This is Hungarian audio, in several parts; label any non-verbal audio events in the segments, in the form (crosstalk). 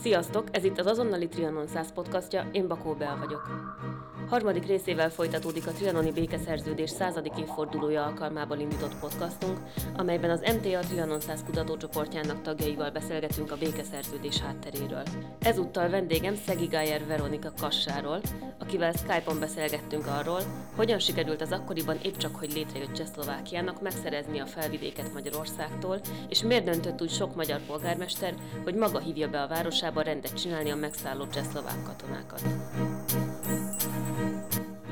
Sziasztok! Ez itt az Azonnali Trianon 100 podcastja, én Bakó Bea vagyok. Harmadik részével folytatódik a Trianoni Békeszerződés századik évfordulója alkalmából indított podcastunk, amelyben az MTA Trianon 100 kutatócsoportjának tagjaival beszélgetünk a békeszerződés hátteréről. Ezúttal vendégem Szegi Gájer Veronika Kassáról, akivel Skype-on beszélgettünk arról, hogyan sikerült az akkoriban épp csak hogy létrejött Csehszlovákiának megszerezni a felvidéket Magyarországtól, és miért döntött úgy sok magyar polgármester, hogy maga hívja be a városába rendet csinálni a megszálló csehszlovák katonákat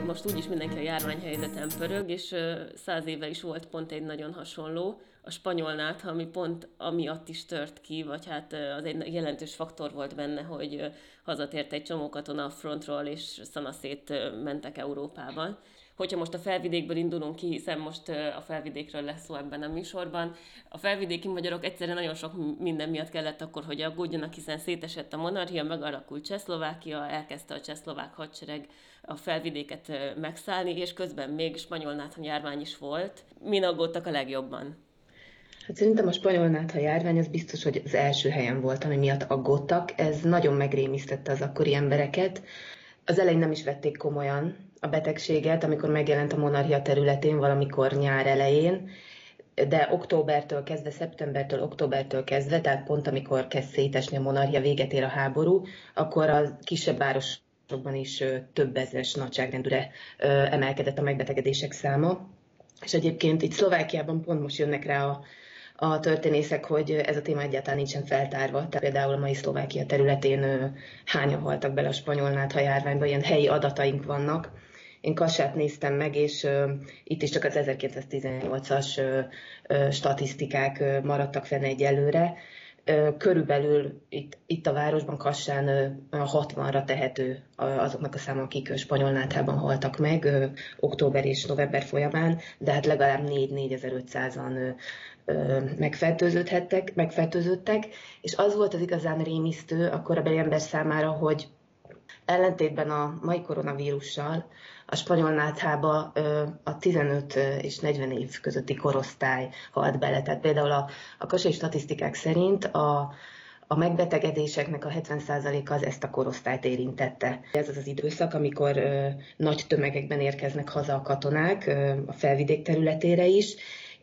most úgyis mindenki a járványhelyzeten pörög, és száz éve is volt pont egy nagyon hasonló, a spanyol nátha, ami pont amiatt is tört ki, vagy hát az egy jelentős faktor volt benne, hogy hazatért egy csomó katona a frontról, és szanaszét mentek Európában hogyha most a felvidékből indulunk ki, hiszen most a felvidékről lesz szó ebben a műsorban. A felvidéki magyarok egyszerűen nagyon sok minden miatt kellett akkor, hogy aggódjanak, hiszen szétesett a monarchia, megalakult Csehszlovákia, elkezdte a csehszlovák hadsereg a felvidéket megszállni, és közben még spanyol náthan járvány is volt. Min aggódtak a legjobban? Hát szerintem a spanyol nátha járvány az biztos, hogy az első helyen volt, ami miatt aggódtak. Ez nagyon megrémisztette az akkori embereket. Az elején nem is vették komolyan, a betegséget, amikor megjelent a monarchia területén valamikor nyár elején, de októbertől kezdve, szeptembertől, októbertől kezdve, tehát pont amikor kezd szétesni a monarchia, véget ér a háború, akkor a kisebb városokban is több ezeres nagyságrendűre emelkedett a megbetegedések száma. És egyébként itt Szlovákiában pont most jönnek rá a, a történészek, hogy ez a téma egyáltalán nincsen feltárva. Tehát például a mai Szlovákia területén hányan haltak bele a spanyol nátha járványba, ilyen helyi adataink vannak én Kassát néztem meg, és uh, itt is csak az 1918-as uh, uh, statisztikák maradtak fenn egyelőre. Körülbelül itt, itt a városban Kassán 60-ra tehető azoknak a száma, akik spanyol náthában haltak meg október és november folyamán, de hát legalább 4-4500-an megfertőződhettek, megfertőződtek, és az volt az igazán rémisztő a korabeli ember számára, hogy ellentétben a mai koronavírussal, a spanyol náthába a 15 és 40 év közötti korosztály halt bele. Tehát például a, a kasai statisztikák szerint a, a megbetegedéseknek a 70%-a az ezt a korosztályt érintette. Ez az az időszak, amikor ö, nagy tömegekben érkeznek haza a katonák ö, a felvidék területére is,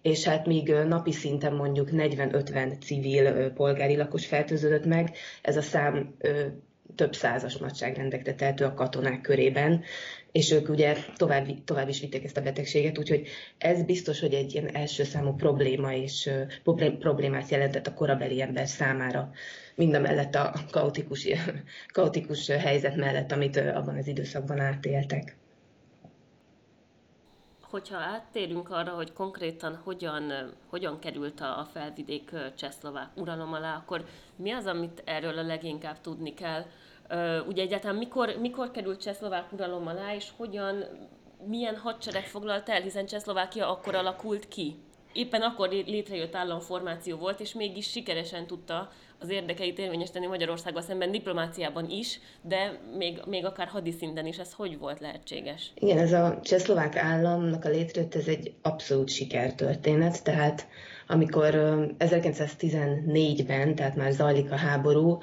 és hát míg napi szinten mondjuk 40-50 civil ö, polgári lakos fertőződött meg, ez a szám ö, több százas nagyságrendekre tehető a katonák körében, és ők ugye tovább, tovább is vitték ezt a betegséget, úgyhogy ez biztos, hogy egy ilyen első számú probléma és problémát jelentett a korabeli ember számára, mind a mellett a kaotikus, kaotikus helyzet mellett, amit abban az időszakban átéltek. Hogyha áttérünk arra, hogy konkrétan hogyan, hogyan került a felvidék csehszlovák uralom alá, akkor mi az, amit erről a leginkább tudni kell? ugye egyáltalán mikor, mikor került Csehszlovák uralom alá, és hogyan, milyen hadsereg foglalt el, hiszen Csehszlovákia akkor alakult ki. Éppen akkor létrejött államformáció volt, és mégis sikeresen tudta az érdekeit érvényesíteni Magyarországgal szemben diplomáciában is, de még, még akár hadiszinten is. Ez hogy volt lehetséges? Igen, ez a csehszlovák államnak a létrejött, ez egy abszolút sikertörténet, tehát amikor 1914-ben, tehát már zajlik a háború,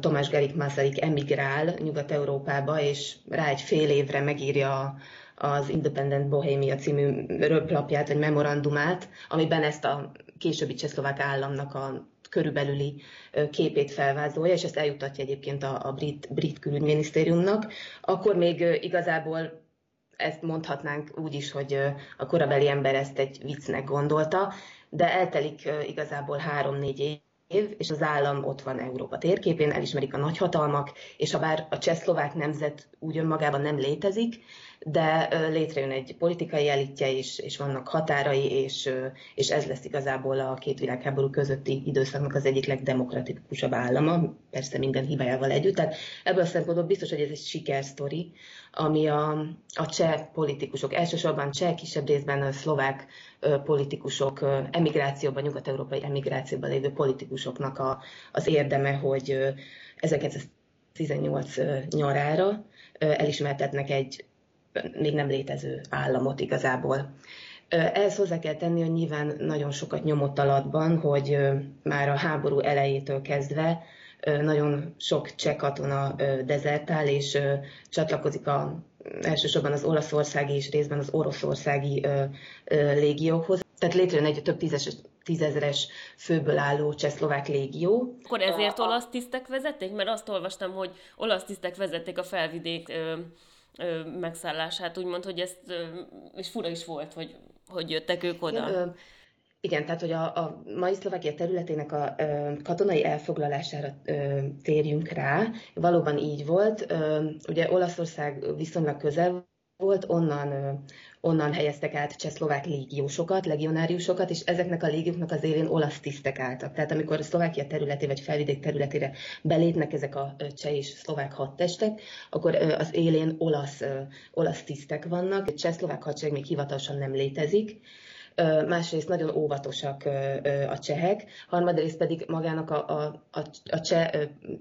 Tomás Gerik Masaryk emigrál Nyugat-Európába, és rá egy fél évre megírja az Independent Bohemia című röplapját, vagy memorandumát, amiben ezt a későbbi csehszlovák államnak a körülbelüli képét felvázolja, és ezt eljutatja egyébként a, a brit, brit külügyminisztériumnak, akkor még igazából ezt mondhatnánk úgy is, hogy a korabeli ember ezt egy viccnek gondolta, de eltelik igazából három-négy év, év, és az állam ott van Európa térképén, elismerik a nagyhatalmak, és ha bár a csehszlovák nemzet úgy önmagában nem létezik, de létrejön egy politikai elitje is, és vannak határai, és, és ez lesz igazából a két világháború közötti időszaknak az egyik legdemokratikusabb állama, persze minden hibájával együtt. Tehát ebből a szempontból biztos, hogy ez egy sikersztori, ami a, a cseh politikusok, elsősorban cseh, kisebb részben a szlovák politikusok, emigrációban, nyugat-európai emigrációban lévő politikusoknak a, az érdeme, hogy 1918 nyarára elismertetnek egy még nem létező államot igazából. Ehhez hozzá kell tenni, hogy nyilván nagyon sokat nyomott alatban, hogy már a háború elejétől kezdve nagyon sok cseh katona dezertál, és csatlakozik a, elsősorban az olaszországi és részben az oroszországi légiókhoz. Tehát létrejön egy több tízes, tízezeres főből álló csehszlovák légió. Akkor ezért olasz tisztek vezették? Mert azt olvastam, hogy olasz tisztek vezették a felvidék ö, megszállását, úgymond, hogy ezt, ö, és fura is volt, hogy, hogy jöttek ők oda. Ö, igen, tehát hogy a, a mai Szlovákia területének a ö, katonai elfoglalására ö, térjünk rá. Valóban így volt. Ö, ugye Olaszország viszonylag közel volt, onnan, onnan helyeztek át csehszlovák légiósokat, legionáriusokat, és ezeknek a légióknak az élén olasz tisztek álltak. Tehát amikor a Szlovákia területé vagy felvidék területére belépnek ezek a cseh és szlovák hadtestek, akkor az élén olasz, olasz tisztek vannak. A cseh-szlovák hadsereg még hivatalosan nem létezik, másrészt nagyon óvatosak a csehek, harmadrészt pedig magának a, a, a, cseh,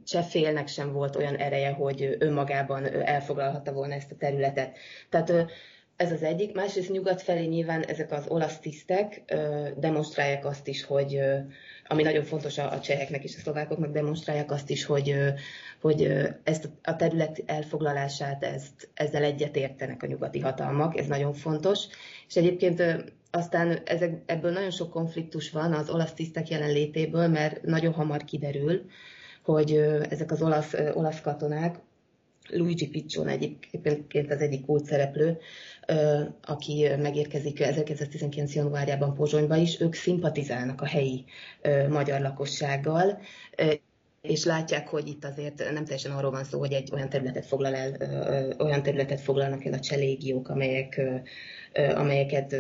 cseh félnek sem volt olyan ereje, hogy önmagában elfoglalhatta volna ezt a területet. Tehát ez az egyik. Másrészt nyugat felé nyilván ezek az olasz tisztek demonstrálják azt is, hogy ami nagyon fontos a, cseheknek és a szlovákoknak, demonstrálják azt is, hogy, hogy ezt a terület elfoglalását, ezt, ezzel egyet értenek a nyugati hatalmak, ez nagyon fontos. És egyébként aztán ezek, ebből nagyon sok konfliktus van az olasz tisztek jelenlétéből, mert nagyon hamar kiderül, hogy ezek az olasz, olasz katonák, Luigi Piccione egyébként az egyik kult szereplő, aki megérkezik 1919. januárjában Pozsonyba is, ők szimpatizálnak a helyi magyar lakossággal, és látják, hogy itt azért nem teljesen arról van szó, hogy egy olyan területet foglal el, olyan területet foglalnak el a cselégiók, amelyek, amelyeket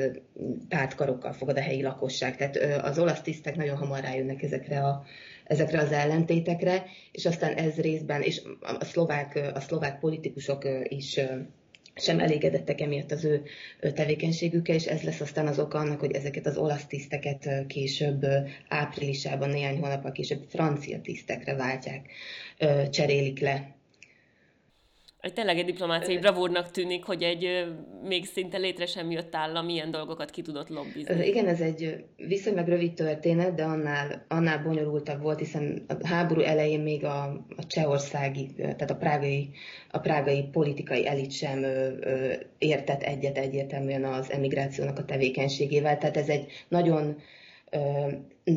pártkarokkal fogad a helyi lakosság. Tehát az olasz tisztek nagyon hamar rájönnek ezekre a, ezekre az ellentétekre, és aztán ez részben, és a szlovák, a szlovák politikusok is sem elégedettek emiatt az ő tevékenységükkel, és ez lesz aztán az oka annak, hogy ezeket az olasz tiszteket később áprilisában, néhány hónappal később francia tisztekre váltják, cserélik le egy tényleg egy diplomáciai bravúrnak tűnik, hogy egy még szinte létre sem jött állam ilyen dolgokat ki tudott lobbizni. Igen, ez egy viszonylag rövid történet, de annál, annál bonyolultabb volt, hiszen a háború elején még a, a csehországi, tehát a prágai, a prágai politikai elit sem ö, ö, értett egyet egyértelműen az emigrációnak a tevékenységével. Tehát ez egy nagyon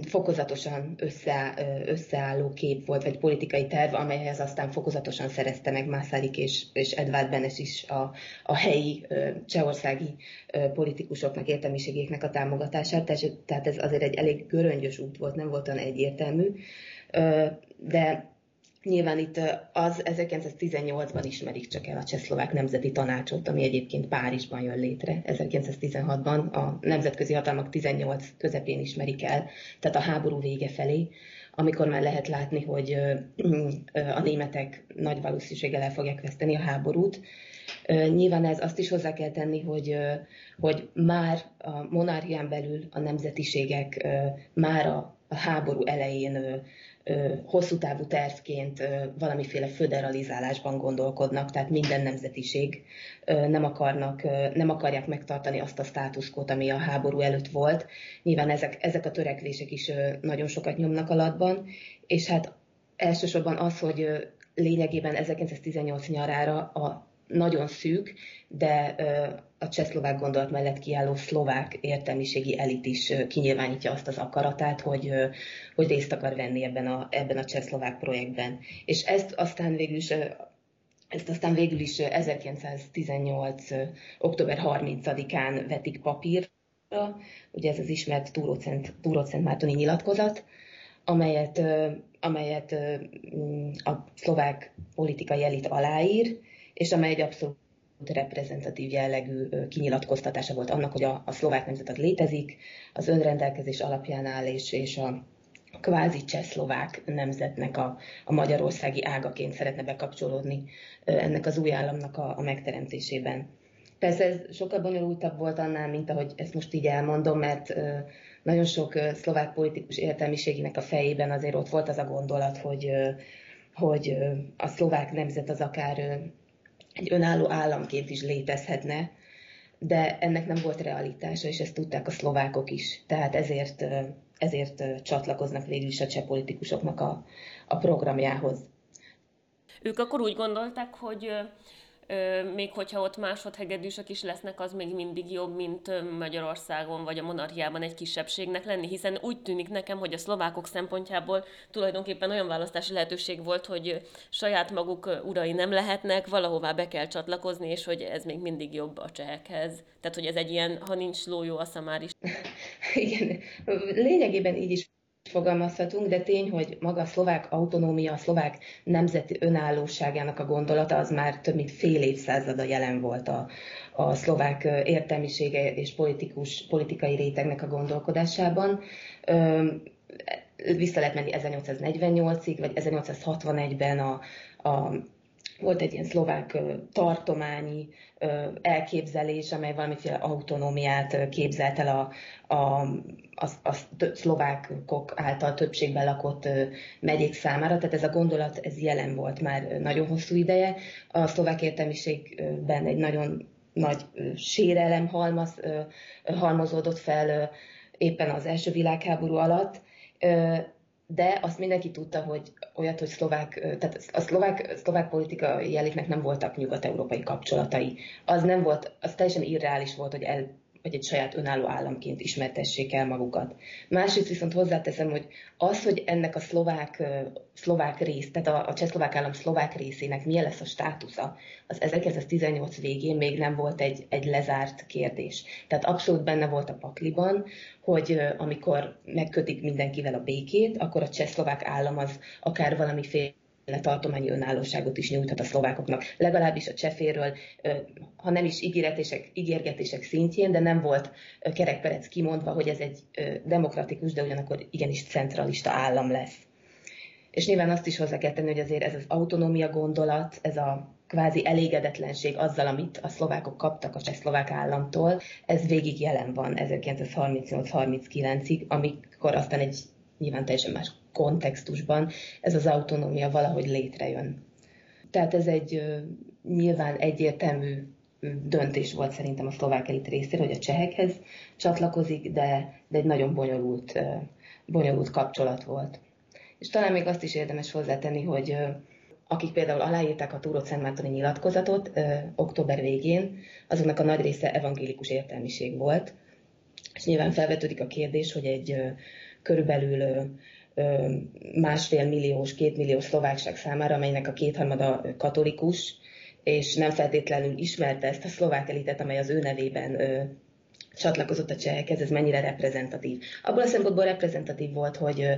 fokozatosan össze, összeálló kép volt, vagy politikai terv, amelyhez aztán fokozatosan szerezte meg Mászárik és, és Edvard Benes is a, a helyi csehországi politikusoknak, értelmiségéknek a támogatását, tehát ez azért egy elég göröngyös út volt, nem volt olyan egyértelmű, de Nyilván itt az 1918-ban ismerik csak el a Csehszlovák Nemzeti Tanácsot, ami egyébként Párizsban jön létre. 1916-ban a nemzetközi hatalmak 18 közepén ismerik el, tehát a háború vége felé, amikor már lehet látni, hogy a németek nagy valószínűséggel el fogják veszteni a háborút. Nyilván ez azt is hozzá kell tenni, hogy, hogy már a monarchián belül a nemzetiségek már a, a háború elején hosszú távú tervként valamiféle föderalizálásban gondolkodnak, tehát minden nemzetiség nem, akarnak, nem akarják megtartani azt a státuszkot, ami a háború előtt volt. Nyilván ezek, ezek a törekvések is nagyon sokat nyomnak alatban, és hát elsősorban az, hogy lényegében 1918 nyarára a nagyon szűk, de a csehszlovák gondolat mellett kiálló szlovák értelmiségi elit is kinyilvánítja azt az akaratát, hogy, hogy részt akar venni ebben a, ebben a csehszlovák projektben. És ezt aztán végül is ezt aztán végül is 1918. október 30-án vetik papírra, ugye ez az ismert Túrócent Mártoni nyilatkozat, amelyet, amelyet a szlovák politikai elit aláír, és amely egy abszolút reprezentatív jellegű kinyilatkoztatása volt annak, hogy a, a szlovák nemzet létezik, az önrendelkezés alapján áll, és, és a kvázi csehszlovák nemzetnek a, a magyarországi ágaként szeretne bekapcsolódni ennek az új államnak a, a megteremtésében. Persze ez sokkal bonyolultabb volt annál, mint ahogy ezt most így elmondom, mert nagyon sok szlovák politikus értelmiségének a fejében azért ott volt az a gondolat, hogy, hogy a szlovák nemzet az akár egy önálló államként is létezhetne, de ennek nem volt realitása, és ezt tudták a szlovákok is. Tehát ezért, ezért csatlakoznak végül is a cseh politikusoknak a, a programjához. Ők akkor úgy gondolták, hogy még hogyha ott másodhegedűsök is lesznek, az még mindig jobb, mint Magyarországon vagy a monarchiában egy kisebbségnek lenni, hiszen úgy tűnik nekem, hogy a szlovákok szempontjából tulajdonképpen olyan választási lehetőség volt, hogy saját maguk urai nem lehetnek, valahová be kell csatlakozni, és hogy ez még mindig jobb a csehekhez. Tehát, hogy ez egy ilyen, ha nincs ló, jó a szamár is. (laughs) Igen, lényegében így is fogalmazhatunk, de tény, hogy maga a szlovák autonómia, a szlovák nemzeti önállóságának a gondolata az már több mint fél évszázada jelen volt a, a szlovák értelmisége és politikus, politikai rétegnek a gondolkodásában. Vissza lehet menni 1848-ig, vagy 1861-ben a, a volt egy ilyen szlovák tartományi elképzelés, amely valamiféle autonómiát képzelt el a, a, a, a szlovákok által többségben lakott megyék számára. Tehát ez a gondolat, ez jelen volt már nagyon hosszú ideje. A szlovák értelmiségben egy nagyon nagy sérelem halmaz, halmozódott fel éppen az első világháború alatt, de azt mindenki tudta, hogy olyat, hogy szlovák, tehát a szlovák, szlovák politikai elitnek nem voltak nyugat-európai kapcsolatai. Az nem volt, az teljesen irreális volt, hogy el vagy egy saját önálló államként ismertessék el magukat. Másrészt viszont hozzáteszem, hogy az, hogy ennek a szlovák, szlovák rész, tehát a, a csehszlovák állam szlovák részének milyen lesz a státusza, az 1918 végén még nem volt egy, egy lezárt kérdés. Tehát abszolút benne volt a pakliban, hogy amikor megkötik mindenkivel a békét, akkor a csehszlovák állam az akár valamiféle tartományi önállóságot is nyújthat a szlovákoknak. Legalábbis a cseféről, ha nem is ígéretések, ígérgetések szintjén, de nem volt kerekperec kimondva, hogy ez egy demokratikus, de ugyanakkor igenis centralista állam lesz. És nyilván azt is hozzá kell tenni, hogy azért ez az autonómia gondolat, ez a kvázi elégedetlenség azzal, amit a szlovákok kaptak a csehszlovák államtól, ez végig jelen van 1938-39-ig, amikor aztán egy nyilván teljesen más kontextusban ez az autonómia valahogy létrejön. Tehát ez egy nyilván egyértelmű döntés volt szerintem a szlovák elit részéről, hogy a csehekhez csatlakozik, de, de egy nagyon bonyolult, bonyolult kapcsolat volt. És talán még azt is érdemes hozzátenni, hogy akik például aláírták a Túró Szentmártoni nyilatkozatot ö, október végén, azoknak a nagy része evangélikus értelmiség volt. És nyilván felvetődik a kérdés, hogy egy ö, körülbelül másfél milliós, két milliós szlovákság számára, amelynek a kétharmada katolikus, és nem feltétlenül ismerte ezt a szlovák elitet, amely az ő nevében ö, csatlakozott a csehekhez, ez mennyire reprezentatív. Abból a szempontból reprezentatív volt, hogy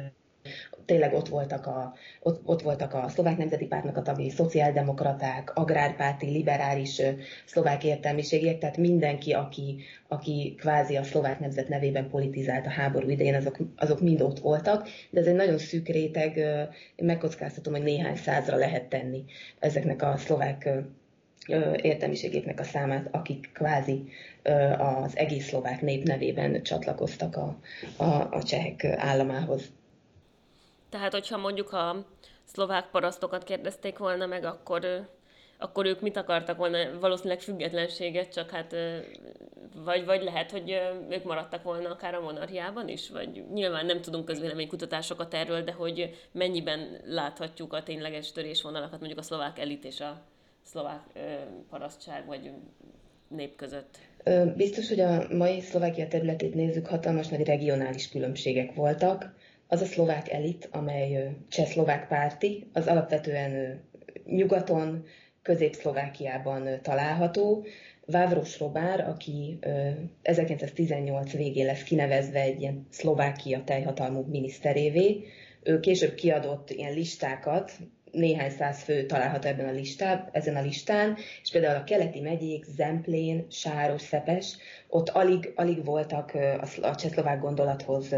tényleg ott voltak a, ott, ott voltak a szlovák nemzeti pártnak a tagjai, szociáldemokraták, agrárpárti, liberális szlovák értelmiségiek, tehát mindenki, aki, aki kvázi a szlovák nemzet nevében politizált a háború idején, azok, azok mind ott voltak, de ez egy nagyon szűk réteg, megkockáztatom, hogy néhány százra lehet tenni ezeknek a szlovák értelmiségeknek a számát, akik kvázi az egész szlovák nép nevében csatlakoztak a, a, a csehek államához. Tehát, hogyha mondjuk a szlovák parasztokat kérdezték volna meg, akkor, akkor ők mit akartak volna? Valószínűleg függetlenséget, csak hát vagy, vagy lehet, hogy ők maradtak volna akár a monarchiában is, vagy nyilván nem tudunk közvéleménykutatásokat erről, de hogy mennyiben láthatjuk a tényleges törésvonalakat mondjuk a szlovák elit és a szlovák parasztság vagy nép között? Biztos, hogy a mai Szlovákia területét nézzük, hatalmas nagy regionális különbségek voltak az a szlovák elit, amely cseh-szlovák párti, az alapvetően nyugaton, közép-szlovákiában található. Vávros Robár, aki 1918 végén lesz kinevezve egy ilyen Szlovákia teljhatalmú miniszterévé, ő később kiadott ilyen listákat, néhány száz fő található ebben a listán, ezen a listán, és például a keleti megyék, Zemplén, Sáros, Szepes, ott alig, alig voltak a csehszlovák gondolathoz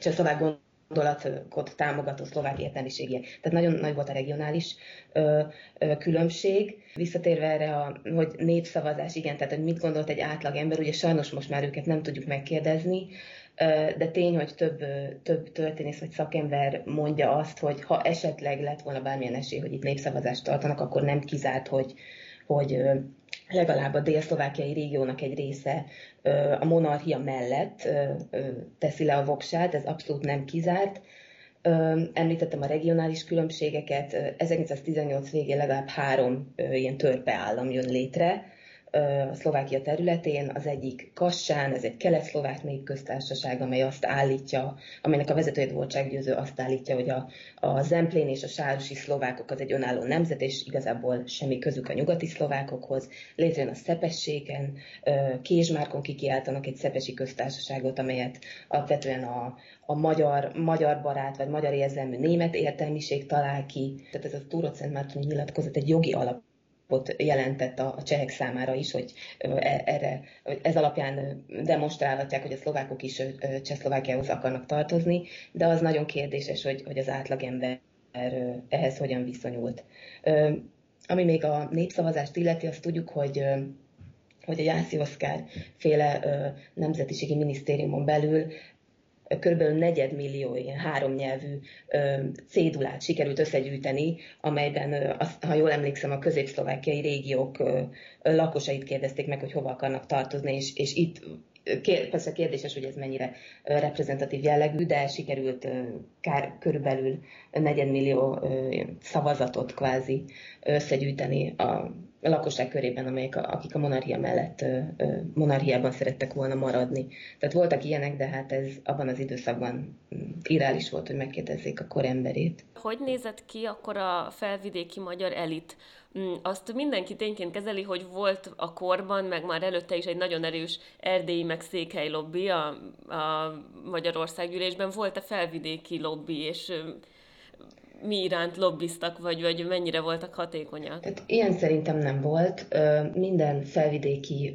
csehszlovák gondolatot támogató szlovák értelmiségiek. Tehát nagyon nagy volt a regionális ö, ö, különbség. Visszatérve erre, a, hogy népszavazás, igen, tehát hogy mit gondolt egy átlag ember, ugye sajnos most már őket nem tudjuk megkérdezni, de tény, hogy több, több történész vagy szakember mondja azt, hogy ha esetleg lett volna bármilyen esély, hogy itt népszavazást tartanak, akkor nem kizárt, hogy, hogy legalább a dél-szlovákiai régiónak egy része a monarchia mellett teszi le a voksát, ez abszolút nem kizárt. Említettem a regionális különbségeket, 1918 végén legalább három ilyen törpeállam jön létre, Szlovákia területén, az egyik Kassán, ez egy kelet-szlovák népköztársaság, amely azt állítja, amelynek a vezetője voltsággyőző azt állítja, hogy a, a zemplén és a sárosi szlovákok az egy önálló nemzet, és igazából semmi közük a nyugati szlovákokhoz. Létrejön a Szepességen, Kézsmárkon kikiáltanak egy szepesi köztársaságot, amelyet alapvetően a, a magyar, magyar barát, vagy magyar érzelmű német értelmiség talál ki. Tehát ez a Túró Szent nyilatkozat egy jogi alap jelentett a, csehek számára is, hogy e, erre, ez alapján demonstrálhatják, hogy a szlovákok is Csehszlovákiához akarnak tartozni, de az nagyon kérdéses, hogy, hogy az átlagember ehhez hogyan viszonyult. Ami még a népszavazást illeti, azt tudjuk, hogy hogy a Jászi Oszkár féle nemzetiségi minisztériumon belül körülbelül negyedmillió ilyen háromnyelvű cédulát sikerült összegyűjteni, amelyben, ha jól emlékszem, a középszlovákiai régiók lakosait kérdezték meg, hogy hova akarnak tartozni, és, és itt persze kérdéses, hogy ez mennyire reprezentatív jellegű, de sikerült kár, körülbelül negyedmillió szavazatot kvázi összegyűjteni a a lakosság körében, amelyek a, akik a monarchia mellett monarchiában szerettek volna maradni. Tehát voltak ilyenek, de hát ez abban az időszakban mm, irális volt, hogy megkérdezzék a koremberét. Hogy nézett ki akkor a felvidéki magyar elit? Mm, azt mindenki tényként kezeli, hogy volt a korban, meg már előtte is egy nagyon erős erdélyi, meg székhely lobby a, a Magyarországgyűlésben. Volt a felvidéki lobby, és mi iránt lobbiztak, vagy, vagy mennyire voltak hatékonyak? Tehát ilyen szerintem nem volt. Minden felvidéki,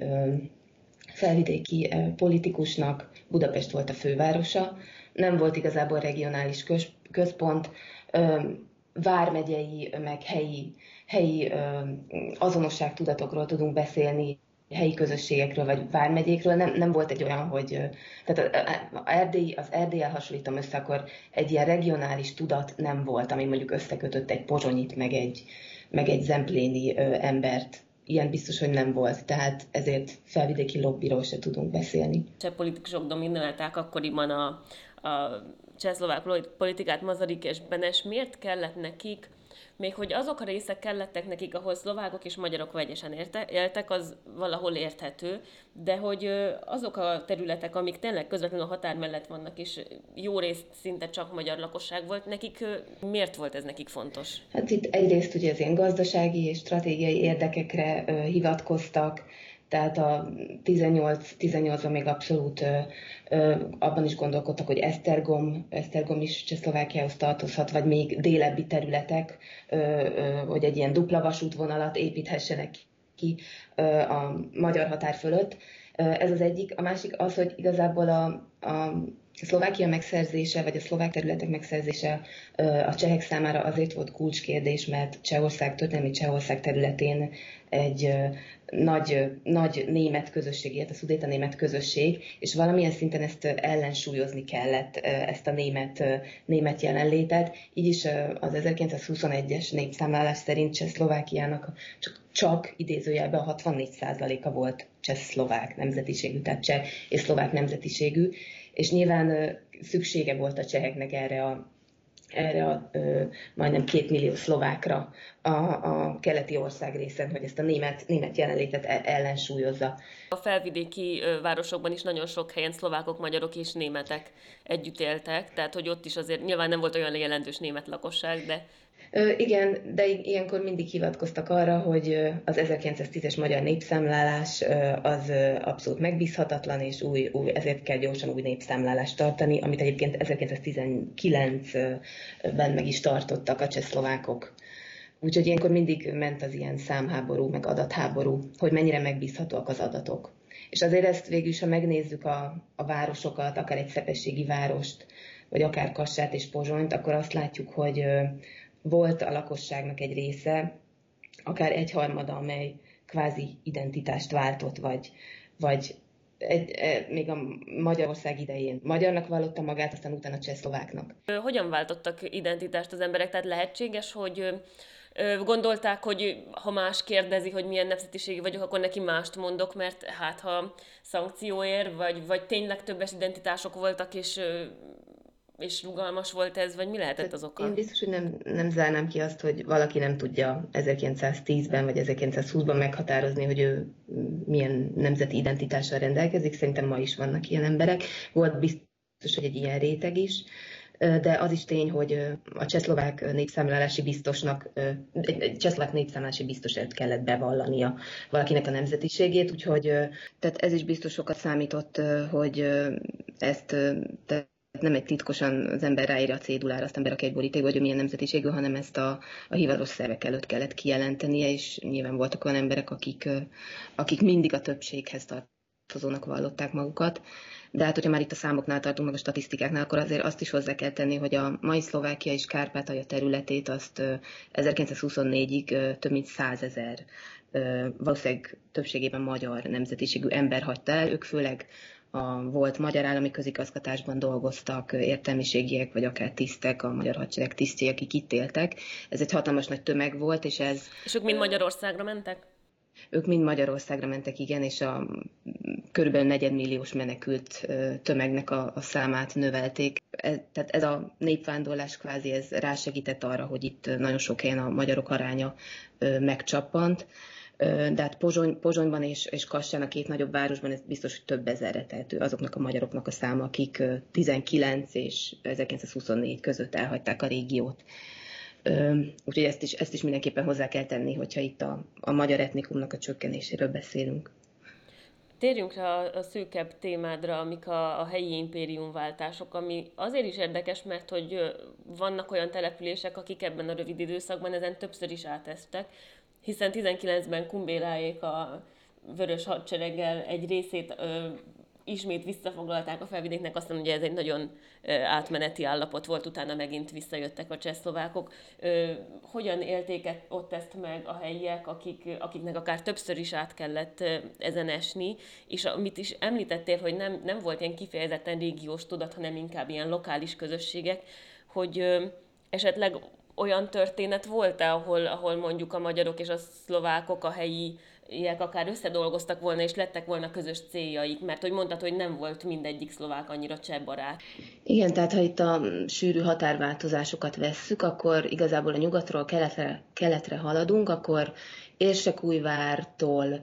felvidéki politikusnak Budapest volt a fővárosa, nem volt igazából regionális központ, vármegyei, meg helyi, helyi azonosságtudatokról tudunk beszélni, helyi közösségekről vagy vármegyékről, nem, nem volt egy olyan, hogy tehát a, a Erdély, az Erdélyel hasonlítom össze, akkor egy ilyen regionális tudat nem volt, ami mondjuk összekötött egy pozsonyit, meg egy, meg egy zempléni ö, embert. Ilyen biztos, hogy nem volt, tehát ezért felvidéki lobbiról se tudunk beszélni. Cseh politikusok dominálták akkoriban a, a csehszlovák politikát, Mazarik és Benes. Miért kellett nekik még hogy azok a részek kellettek nekik, ahol szlovákok és magyarok vegyesen érte, éltek, az valahol érthető, de hogy azok a területek, amik tényleg közvetlenül a határ mellett vannak, és jó részt szinte csak magyar lakosság volt, nekik miért volt ez nekik fontos? Hát itt egyrészt ugye az ilyen gazdasági és stratégiai érdekekre hivatkoztak, tehát a 18-18-ban még abszolút ö, ö, abban is gondolkodtak, hogy Esztergom, Esztergom is Csehszlovákiához tartozhat, vagy még délebbi területek, ö, ö, hogy egy ilyen dupla vasútvonalat építhessenek ki ö, a magyar határ fölött. Ez az egyik. A másik az, hogy igazából a, a Szlovákia megszerzése, vagy a szlovák területek megszerzése a csehek számára azért volt kulcskérdés, mert Csehország, történelmi Csehország területén egy nagy, nagy német közösség élt, a szudéta német közösség, és valamilyen szinten ezt ellensúlyozni kellett, ezt a német, német jelenlétet. Így is az 1921-es népszámlálás szerint Csehszlovákiának csak, csak idézőjelben 64%-a volt cseh-szlovák nemzetiségű, tehát cseh és szlovák nemzetiségű, és nyilván szüksége volt a cseheknek erre a erre a ö, majdnem két millió szlovákra a, a keleti ország részen, hogy ezt a német, német jelenlétet e, ellensúlyozza. A felvidéki városokban is nagyon sok helyen szlovákok, magyarok és németek együtt éltek, tehát hogy ott is azért nyilván nem volt olyan jelentős német lakosság, de igen, de ilyenkor mindig hivatkoztak arra, hogy az 1910-es magyar népszámlálás az abszolút megbízhatatlan, és új, új, ezért kell gyorsan új népszámlálást tartani, amit egyébként 1919-ben meg is tartottak a csehszlovákok. Úgyhogy ilyenkor mindig ment az ilyen számháború, meg adatháború, hogy mennyire megbízhatóak az adatok. És azért ezt végül is, ha megnézzük a, a városokat, akár egy szepességi várost, vagy akár Kassát és Pozsonyt, akkor azt látjuk, hogy volt a lakosságnak egy része, akár egyharmada, amely kvázi identitást váltott, vagy, vagy egy, egy, még a Magyarország idején magyarnak vallotta magát, aztán utána csehszlováknak. Hogyan váltottak identitást az emberek? Tehát lehetséges, hogy Gondolták, hogy ha más kérdezi, hogy milyen nemzetiségi vagyok, akkor neki mást mondok, mert hát ha szankcióér, vagy, vagy tényleg többes identitások voltak, és és rugalmas volt ez, vagy mi lehetett az oka? Én biztos, hogy nem, nem zárnám ki azt, hogy valaki nem tudja 1910-ben vagy 1920-ban meghatározni, hogy ő milyen nemzeti identitással rendelkezik. Szerintem ma is vannak ilyen emberek. Volt biztos, hogy egy ilyen réteg is de az is tény, hogy a csehszlovák népszámlálási biztosnak, egy csehszlovák népszámlálási biztosért kellett bevallania valakinek a nemzetiségét, úgyhogy tehát ez is biztos sokat számított, hogy ezt nem egy titkosan az ember ráírja a cédulára, aztán berak egy borítékba, hogy milyen nemzetiségű, hanem ezt a, a hivatalos szervek előtt kellett kijelentenie, és nyilván voltak olyan emberek, akik, akik mindig a többséghez tartozónak vallották magukat. De hát, hogyha már itt a számoknál tartunk, meg a statisztikáknál, akkor azért azt is hozzá kell tenni, hogy a mai Szlovákia és Kárpátalja területét azt 1924-ig több mint százezer valószínűleg többségében magyar nemzetiségű ember hagyta el, ők főleg a volt magyar állami közigazgatásban dolgoztak értelmiségiek, vagy akár tisztek, a magyar hadsereg tisztjei, akik itt éltek. Ez egy hatalmas nagy tömeg volt, és ez... És ők mind Magyarországra mentek? Ők mind Magyarországra mentek, igen, és a körülbelül negyedmilliós menekült tömegnek a, a számát növelték. Ez, tehát ez a népvándorlás kvázi ez rásegített arra, hogy itt nagyon sok helyen a magyarok aránya megcsappant de hát Pozsony, Pozsonyban és, és Kassán, a két nagyobb városban ez biztos, hogy több ezerre tehető azoknak a magyaroknak a száma, akik 19 és 1924 között elhagyták a régiót. Úgyhogy ezt is, ezt is mindenképpen hozzá kell tenni, hogyha itt a, a magyar etnikumnak a csökkenéséről beszélünk. Térjünk rá a, szűkebb témádra, amik a, a helyi impériumváltások, ami azért is érdekes, mert hogy vannak olyan települések, akik ebben a rövid időszakban ezen többször is áteztek, hiszen 19-ben Kumbéláék a vörös hadsereggel egy részét ö, ismét visszafoglalták a felvidéknek, aztán ugye ez egy nagyon ö, átmeneti állapot volt, utána megint visszajöttek a csehszlovákok. Ö, hogyan élték ott ezt meg a helyiek, akik, akiknek akár többször is át kellett ö, ezen esni, és amit is említettél, hogy nem, nem volt ilyen kifejezetten régiós tudat, hanem inkább ilyen lokális közösségek, hogy ö, esetleg olyan történet volt-e, ahol, ahol mondjuk a magyarok és a szlovákok, a helyi ilyek akár összedolgoztak volna, és lettek volna közös céljaik, mert hogy mondtad, hogy nem volt mindegyik szlovák annyira barát. Igen, tehát ha itt a sűrű határváltozásokat vesszük, akkor igazából a nyugatról keletre, keletre haladunk, akkor Érsekújvártól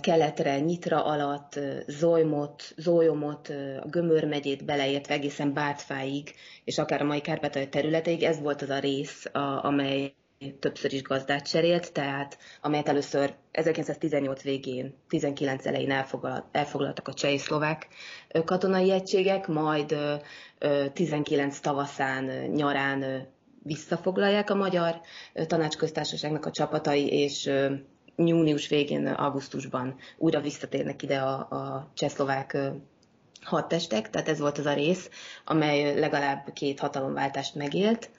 keletre, Nyitra alatt, Zolymot, Zólyomot, a Gömör megyét beleértve egészen Bátfáig, és akár a mai Kárpátalja területeig, ez volt az a rész, a, amely többször is gazdát cserélt, tehát amelyet először 1918 végén, 19 elején elfoglalt, elfoglaltak a cseh és szlovák katonai egységek, majd 19 tavaszán, nyarán visszafoglalják a magyar tanácsköztársaságnak a csapatai, és június végén, augusztusban újra visszatérnek ide a, a csehszlovák hadtestek, tehát ez volt az a rész, amely legalább két hatalomváltást megélt,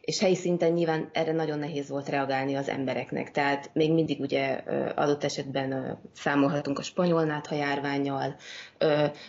és helyi szinten nyilván erre nagyon nehéz volt reagálni az embereknek. Tehát még mindig ugye adott esetben számolhatunk a spanyol nátha járványjal,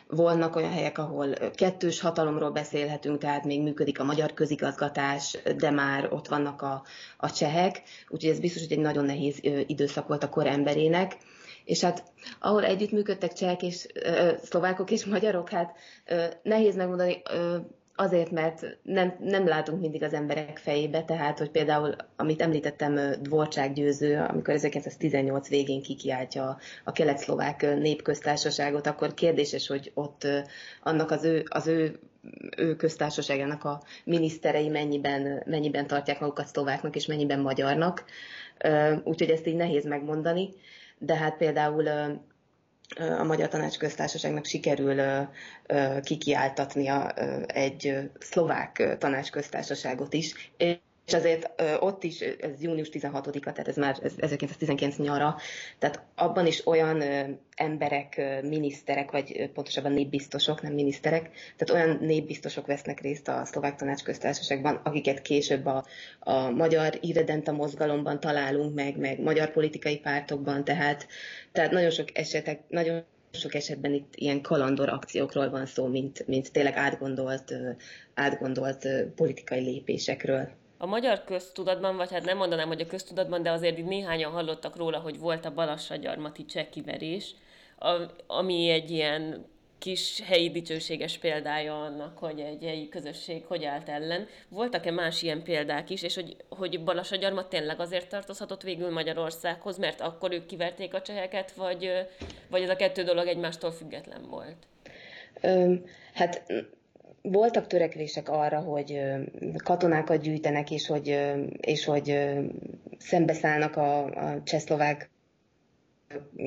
vannak olyan helyek, ahol kettős hatalomról beszélhetünk, tehát még működik a magyar közigazgatás, de már ott vannak a, a csehek, úgyhogy ez biztos, hogy egy nagyon nehéz időszak volt a kor emberének. És hát ahol együttműködtek csehek és ö, szlovákok és magyarok, hát ö, nehéz megmondani, ö, Azért, mert nem, nem látunk mindig az emberek fejébe, tehát, hogy például, amit említettem, Dvorcsák győző, amikor 1918 végén kikiáltja a kelet-szlovák népköztársaságot, akkor kérdéses, hogy ott annak az ő, az ő ő köztársaságának a miniszterei mennyiben, mennyiben tartják magukat szlováknak, és mennyiben magyarnak. Úgyhogy ezt így nehéz megmondani. De hát például a Magyar Tanács Köztársaságnak sikerül kikiáltatnia egy szlovák tanácsköztársaságot is, és azért ott is, ez június 16-a, tehát ez már 1919 nyara, tehát abban is olyan emberek, miniszterek, vagy pontosabban népbiztosok, nem miniszterek, tehát olyan népbiztosok vesznek részt a szlovák tanácsköztársaságban, akiket később a, a magyar irredenta mozgalomban találunk meg, meg magyar politikai pártokban, tehát, tehát nagyon sok esetek, nagyon sok esetben itt ilyen kalandor akciókról van szó, mint, mint tényleg átgondolt, átgondolt politikai lépésekről. A magyar köztudatban, vagy hát nem mondanám, hogy a köztudatban, de azért így néhányan hallottak róla, hogy volt a Balassagyarmati csekkiverés, ami egy ilyen kis helyi dicsőséges példája annak, hogy egy helyi közösség hogy állt ellen. Voltak-e más ilyen példák is, és hogy, hogy Balassagyarmat tényleg azért tartozhatott végül Magyarországhoz, mert akkor ők kiverték a cseheket, vagy, vagy ez a kettő dolog egymástól független volt? hát voltak törekvések arra, hogy katonákat gyűjtenek, és hogy, és hogy szembeszállnak a, a csehszlovák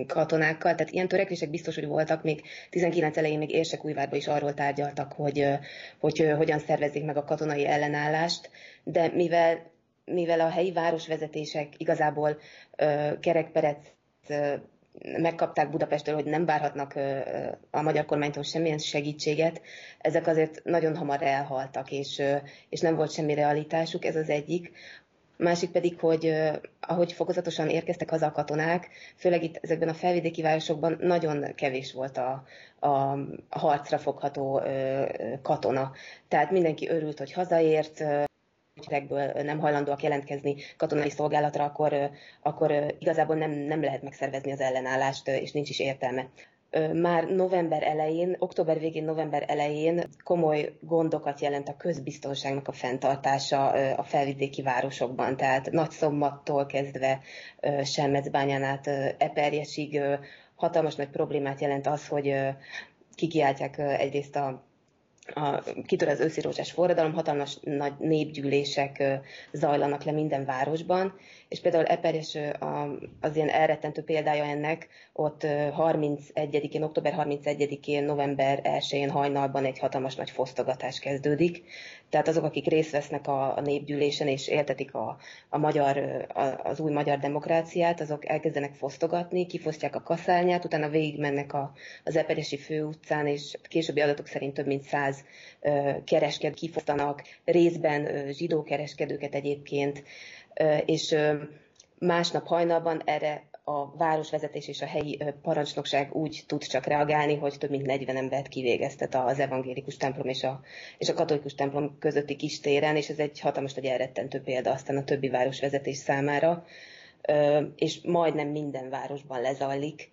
katonákkal, tehát ilyen törekvések biztos, hogy voltak, még 19 elején még Érsekújvárban is arról tárgyaltak, hogy, hogy hogyan szervezik meg a katonai ellenállást, de mivel, mivel a helyi városvezetések igazából kerekperec megkapták Budapestről, hogy nem várhatnak a magyar kormánytól semmilyen segítséget, ezek azért nagyon hamar elhaltak, és, és nem volt semmi realitásuk, ez az egyik. Másik pedig, hogy ahogy fokozatosan érkeztek haza a katonák, főleg itt ezekben a felvidéki városokban nagyon kevés volt a, a, harcra fogható katona. Tehát mindenki örült, hogy hazaért, ügyekből nem hajlandóak jelentkezni katonai szolgálatra, akkor, akkor igazából nem, nem lehet megszervezni az ellenállást, és nincs is értelme már november elején, október végén, november elején komoly gondokat jelent a közbiztonságnak a fenntartása a felvidéki városokban. Tehát Nagy Szombattól kezdve Selmecbányán át Eperjesig hatalmas nagy problémát jelent az, hogy kikiáltják egyrészt a a, kitör az őszi rózsás forradalom, hatalmas nagy népgyűlések zajlanak le minden városban, és például Eperes az ilyen elrettentő példája ennek, ott 31-én, október 31-én, november 1-én hajnalban egy hatalmas nagy fosztogatás kezdődik. Tehát azok, akik részt vesznek a, a népgyűlésen és éltetik a, a magyar, a, az új magyar demokráciát, azok elkezdenek fosztogatni, kifosztják a kaszálnyát, utána végigmennek a, az Eperesi főutcán, és későbbi adatok szerint több mint száz kereskedőt kifosztanak, részben zsidó kereskedőket egyébként, és másnap hajnalban erre a városvezetés és a helyi parancsnokság úgy tud csak reagálni, hogy több mint 40 embert kivégeztet az evangélikus templom és a, és a katolikus templom közötti kis téren, és ez egy hatalmas nagy elrettentő példa aztán a többi városvezetés számára, és majdnem minden városban lezajlik,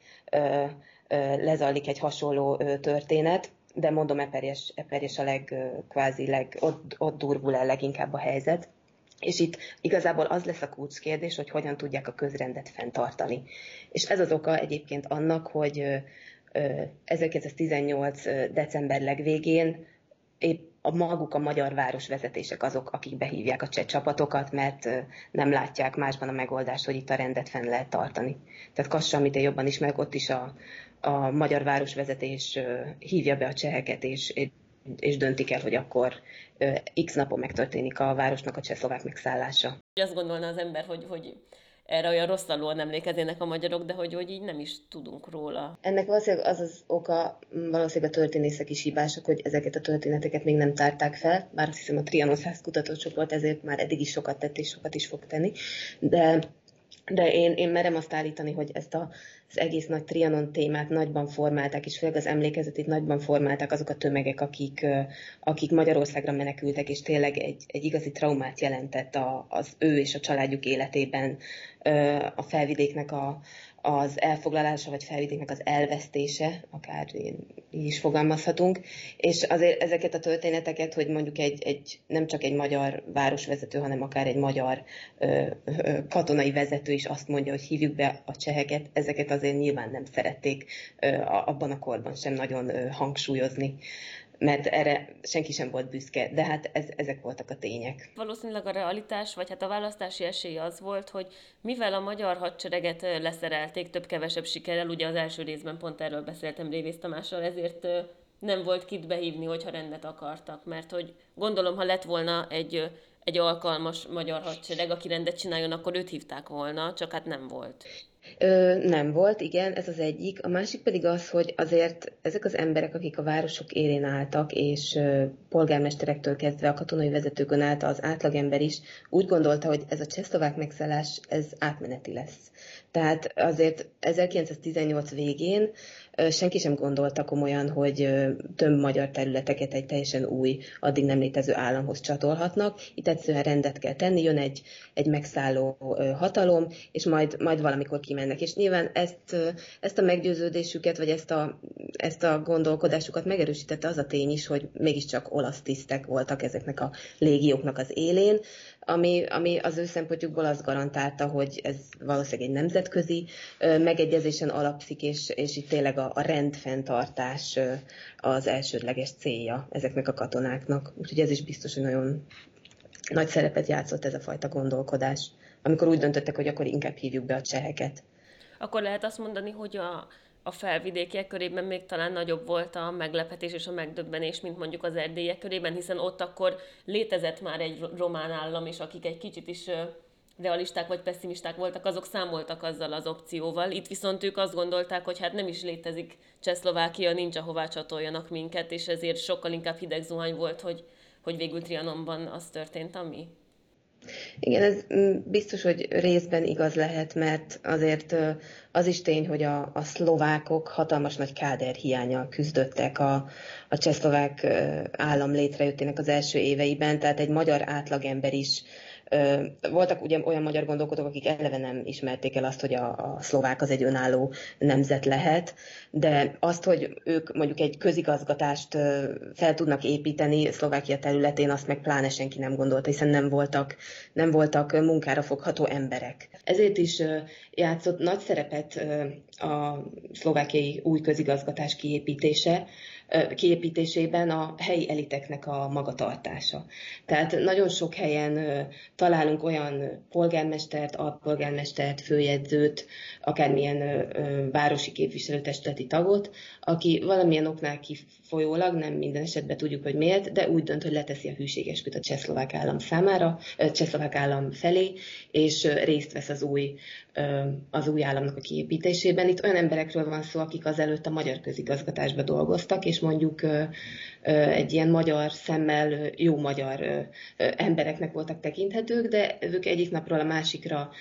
lezajlik egy hasonló történet, de mondom, Eperjes, Eperjes a leg, kvázi leg, ott, ott durvul el leginkább a helyzet. És itt igazából az lesz a kulcskérdés, hogy hogyan tudják a közrendet fenntartani. És ez az oka egyébként annak, hogy 1918. december legvégén épp a maguk a magyar városvezetések azok, akik behívják a cseh csapatokat, mert nem látják másban a megoldást, hogy itt a rendet fenn lehet tartani. Tehát Kassa, amit én jobban ismerek, ott is a, a magyar városvezetés hívja be a cseheket, és, és döntik el, hogy akkor x napon megtörténik a városnak a csehszlovák megszállása. Azt gondolna az ember, hogy, hogy erre olyan rosszalúan emlékeznének a magyarok, de hogy, hogy így nem is tudunk róla. Ennek valószínűleg az az oka, valószínűleg a történészek is hibások, hogy ezeket a történeteket még nem tárták fel, bár azt hiszem a Trianon 100 kutatócsoport ezért már eddig is sokat tett és sokat is fog tenni, de de én, én merem azt állítani, hogy ezt a, az egész nagy Trianon témát nagyban formálták, és főleg az emlékezetét nagyban formálták azok a tömegek, akik, akik Magyarországra menekültek, és tényleg egy, egy igazi traumát jelentett a, az ő és a családjuk életében a felvidéknek a, az elfoglalása, vagy felvidéknek az elvesztése, akár így is fogalmazhatunk, és azért ezeket a történeteket, hogy mondjuk egy, egy nem csak egy magyar városvezető, hanem akár egy magyar ö, ö, katonai vezető is azt mondja, hogy hívjuk be a cseheket, ezeket azért nyilván nem szerették ö, abban a korban sem nagyon ö, hangsúlyozni mert erre senki sem volt büszke, de hát ez, ezek voltak a tények. Valószínűleg a realitás, vagy hát a választási esély az volt, hogy mivel a magyar hadsereget leszerelték több-kevesebb sikerrel, ugye az első részben pont erről beszéltem Révész Tamással, ezért nem volt kit behívni, hogyha rendet akartak, mert hogy gondolom, ha lett volna egy, egy alkalmas magyar hadsereg, aki rendet csináljon, akkor őt hívták volna, csak hát nem volt. Ö, nem volt, igen, ez az egyik. A másik pedig az, hogy azért ezek az emberek, akik a városok élén álltak, és ö, polgármesterektől kezdve a katonai vezetőkön át az átlagember is úgy gondolta, hogy ez a csehszlovák megszállás, ez átmeneti lesz. Tehát azért 1918 végén senki sem gondolta komolyan, hogy több magyar területeket egy teljesen új, addig nem létező államhoz csatolhatnak. Itt egyszerűen rendet kell tenni, jön egy, egy megszálló hatalom, és majd, majd valamikor kimennek. És nyilván ezt, ezt a meggyőződésüket, vagy ezt a, ezt a gondolkodásukat megerősítette az a tény is, hogy mégiscsak olasz tisztek voltak ezeknek a légióknak az élén, ami, ami az ő szempontjukból azt garantálta, hogy ez valószínűleg egy nemzetközi megegyezésen alapszik, és, és itt tényleg a, a rendfenntartás az elsődleges célja ezeknek a katonáknak. Úgyhogy ez is biztos, hogy nagyon nagy szerepet játszott ez a fajta gondolkodás, amikor úgy döntöttek, hogy akkor inkább hívjuk be a cseheket. Akkor lehet azt mondani, hogy a, a felvidékiek körében még talán nagyobb volt a meglepetés és a megdöbbenés, mint mondjuk az erdélyek körében, hiszen ott akkor létezett már egy román állam, és akik egy kicsit is realisták vagy pessimisták voltak, azok számoltak azzal az opcióval. Itt viszont ők azt gondolták, hogy hát nem is létezik Csehszlovákia, nincs ahová csatoljanak minket, és ezért sokkal inkább hideg zuhany volt, hogy, hogy végül Trianonban az történt, ami. Igen, ez mm, biztos, hogy részben igaz lehet, mert azért az is tény, hogy a, a szlovákok hatalmas nagy káder hiányal küzdöttek a, a csehszlovák állam létrejöttének az első éveiben, tehát egy magyar átlagember is voltak ugye olyan magyar gondolkodók, akik eleve nem ismerték el azt, hogy a, a szlovák az egy önálló nemzet lehet, de azt, hogy ők mondjuk egy közigazgatást fel tudnak építeni Szlovákia területén, azt meg pláne senki nem gondolta, hiszen nem voltak, nem voltak munkára fogható emberek. Ezért is játszott nagy szerepet a szlovákiai új közigazgatás kiépítése, kiépítésében a helyi eliteknek a magatartása. Tehát nagyon sok helyen találunk olyan polgármestert, alpolgármestert, főjegyzőt, akármilyen városi képviselőtestületi tagot, aki valamilyen oknál kifolyólag, nem minden esetben tudjuk, hogy miért, de úgy dönt, hogy leteszi a hűségesküt a csehszlovák állam számára, csehszlovák állam felé, és részt vesz az új, az új államnak a kiépítésében. Itt olyan emberekről van szó, akik azelőtt a magyar közigazgatásba dolgoztak, és mondjuk egy ilyen magyar szemmel jó magyar embereknek voltak tekinthetők, de ők egyik napról a másikra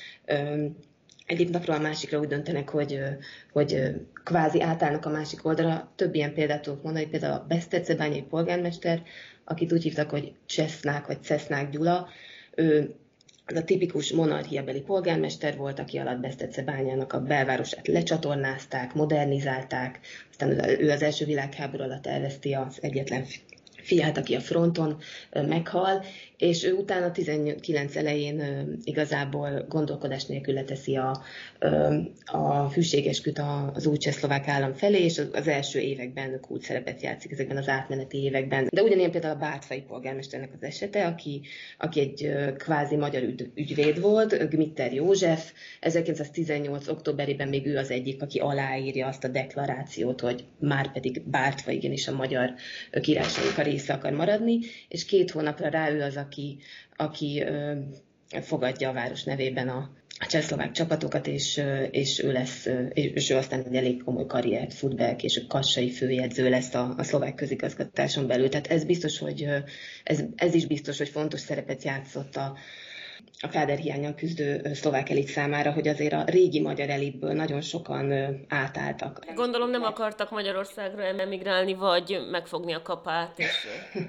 egyik napról a másikra úgy döntenek, hogy, hogy kvázi átállnak a másik oldalra. Több ilyen példát tudok mondani, például a Besztecebányai polgármester, akit úgy hívtak, hogy Csesznák vagy Cesznák Gyula, ő az a tipikus monarchiabeli polgármester volt, aki alatt Besztecebányának a belvárosát lecsatornázták, modernizálták, aztán ő az első világháború alatt elveszti az egyetlen fiát, aki a fronton meghal, és ő utána 19 elején igazából gondolkodás nélkül leteszi a, a hűségesküt az új csehszlovák állam felé, és az első években kult szerepet játszik ezekben az átmeneti években. De ugyanilyen például a Bátfai polgármesternek az esete, aki, aki egy kvázi magyar ügy, ügyvéd volt, Gmitter József, 1918. októberében még ő az egyik, aki aláírja azt a deklarációt, hogy már pedig Bártva igenis a magyar királyságok a része akar maradni, és két hónapra rá ő az, aki, aki fogadja a város nevében a, a csehszlovák csapatokat, és, és ő lesz, és ő aztán egy elég komoly karriert fut be, és a kassai főjegyző lesz a, a szlovák közigazgatáson belül. Tehát ez biztos, hogy ez, ez is biztos, hogy fontos szerepet játszott a, a káderhiányal küzdő szlovák elit számára, hogy azért a régi magyar elitből nagyon sokan átálltak. Gondolom nem akartak Magyarországra emigrálni, vagy megfogni a kapát. És... (laughs)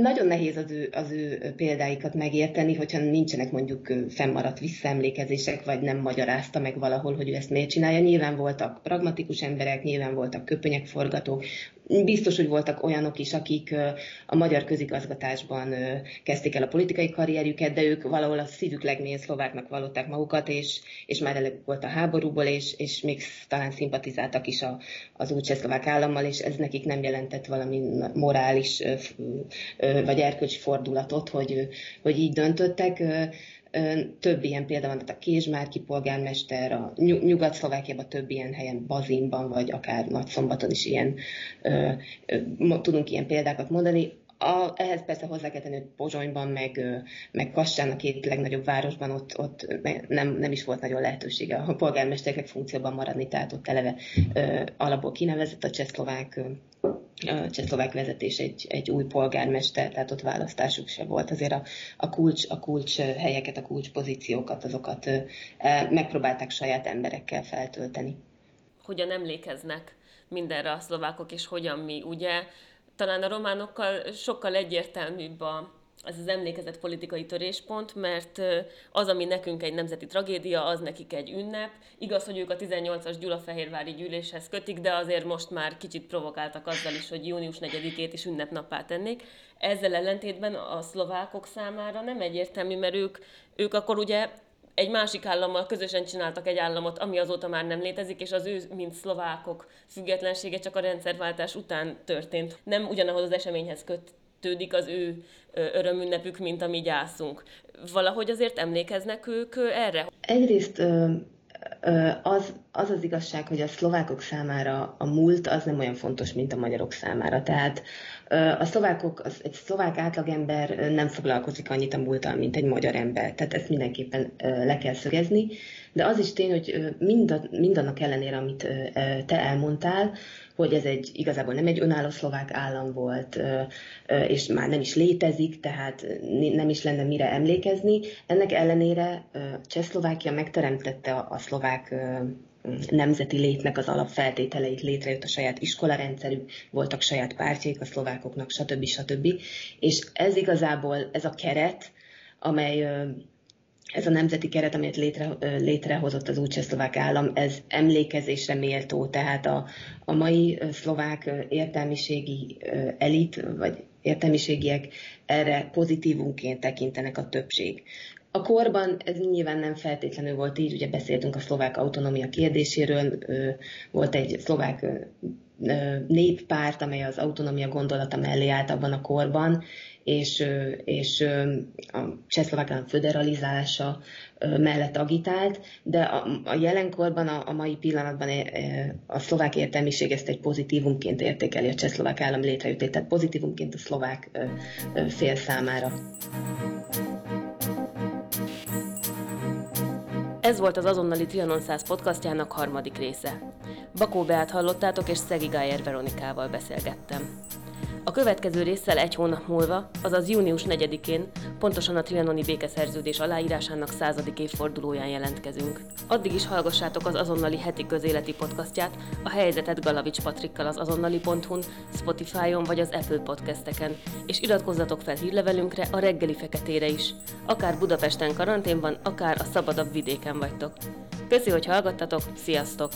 Nagyon nehéz az ő, az ő példáikat megérteni, hogyha nincsenek mondjuk fennmaradt visszaemlékezések, vagy nem magyarázta meg valahol, hogy ő ezt miért csinálja. Nyilván voltak pragmatikus emberek, nyilván voltak köpönyekforgatók, Biztos, hogy voltak olyanok is, akik a magyar közigazgatásban kezdték el a politikai karrierjüket, de ők valahol a szívük legmélyén szlováknak vallották magukat, és, és már elég volt a háborúból, és, és még talán szimpatizáltak is a, az új csehszlovák állammal, és ez nekik nem jelentett valami morális vagy erkölcsi fordulatot, hogy, hogy így döntöttek több ilyen példa van, tehát a Kézsmárki polgármester, a Nyugat-Szlovákiában több ilyen helyen, Bazinban, vagy akár Nagyszombaton is ilyen, tudunk ilyen példákat mondani. a, ehhez persze hozzá kell tenni, hogy Pozsonyban, meg, meg Kassán, a két legnagyobb városban ott, ott nem, nem is volt nagyon lehetősége a polgármesterek funkcióban maradni, tehát ott eleve alapból kinevezett a csehszlovák csehszlovák vezetés egy, egy új polgármester, tehát ott választásuk se volt. Azért a, a, kulcs, a kulcs helyeket, a kulcs pozíciókat, azokat e, megpróbálták saját emberekkel feltölteni. Hogyan emlékeznek mindenre a szlovákok, és hogyan mi, ugye? Talán a románokkal sokkal egyértelműbb a, ez az emlékezett politikai töréspont, mert az, ami nekünk egy nemzeti tragédia, az nekik egy ünnep. Igaz, hogy ők a 18-as Gyulafehérvári gyűléshez kötik, de azért most már kicsit provokáltak azzal is, hogy június 4-ét is ünnepnappá tennék. Ezzel ellentétben a szlovákok számára nem egyértelmű, mert ők, ők akkor ugye egy másik állammal közösen csináltak egy államot, ami azóta már nem létezik, és az ő, mint szlovákok függetlensége csak a rendszerváltás után történt. Nem ugyanahoz az eseményhez köt, kötődik az ő örömünnepük, mint a mi gyászunk. Valahogy azért emlékeznek ők erre? Egyrészt az, az az igazság, hogy a szlovákok számára a múlt az nem olyan fontos, mint a magyarok számára. Tehát a szlovákok, az, egy szlovák átlagember nem foglalkozik annyit a múlttal, mint egy magyar ember. Tehát ezt mindenképpen le kell szögezni. De az is tény, hogy mind, mindannak ellenére, amit te elmondtál, hogy ez egy igazából nem egy önálló szlovák állam volt, és már nem is létezik, tehát nem is lenne mire emlékezni. Ennek ellenére Csehszlovákia megteremtette a szlovák nemzeti létnek az alapfeltételeit, létrejött a saját iskolarendszerük, voltak saját pártjaik a szlovákoknak, stb. stb. És ez igazából, ez a keret, amely ez a nemzeti keret, amelyet létre, létrehozott az új csehszlovák állam, ez emlékezésre méltó, tehát a, a mai szlovák értelmiségi elit, vagy értelmiségiek erre pozitívunként tekintenek a többség. A korban ez nyilván nem feltétlenül volt így, ugye beszéltünk a szlovák autonómia kérdéséről, volt egy szlovák néppárt, amely az autonómia gondolata mellé állt abban a korban, és, és a csehszlovák állam föderalizálása mellett agitált, de a, a jelenkorban, a, a mai pillanatban a szlovák értelmiség ezt egy pozitívumként értékeli a csehszlovák állam létrejöttét, tehát pozitívumként a szlovák fél számára. Ez volt az azonnali Trianon 100 podcastjának harmadik része. Bakó Beát hallottátok, és Szegi Gájer Veronikával beszélgettem. A következő résszel egy hónap múlva, azaz június 4-én, pontosan a trianoni békeszerződés aláírásának századik évfordulóján jelentkezünk. Addig is hallgassátok az azonnali heti közéleti podcastját, a helyzetet Galavics Patrikkal az azonnali.hu-n, Spotify-on vagy az Apple podcasteken, és iratkozzatok fel hírlevelünkre a reggeli feketére is. Akár Budapesten karanténban, akár a szabadabb vidéken vagytok. Köszi, hogy hallgattatok, sziasztok!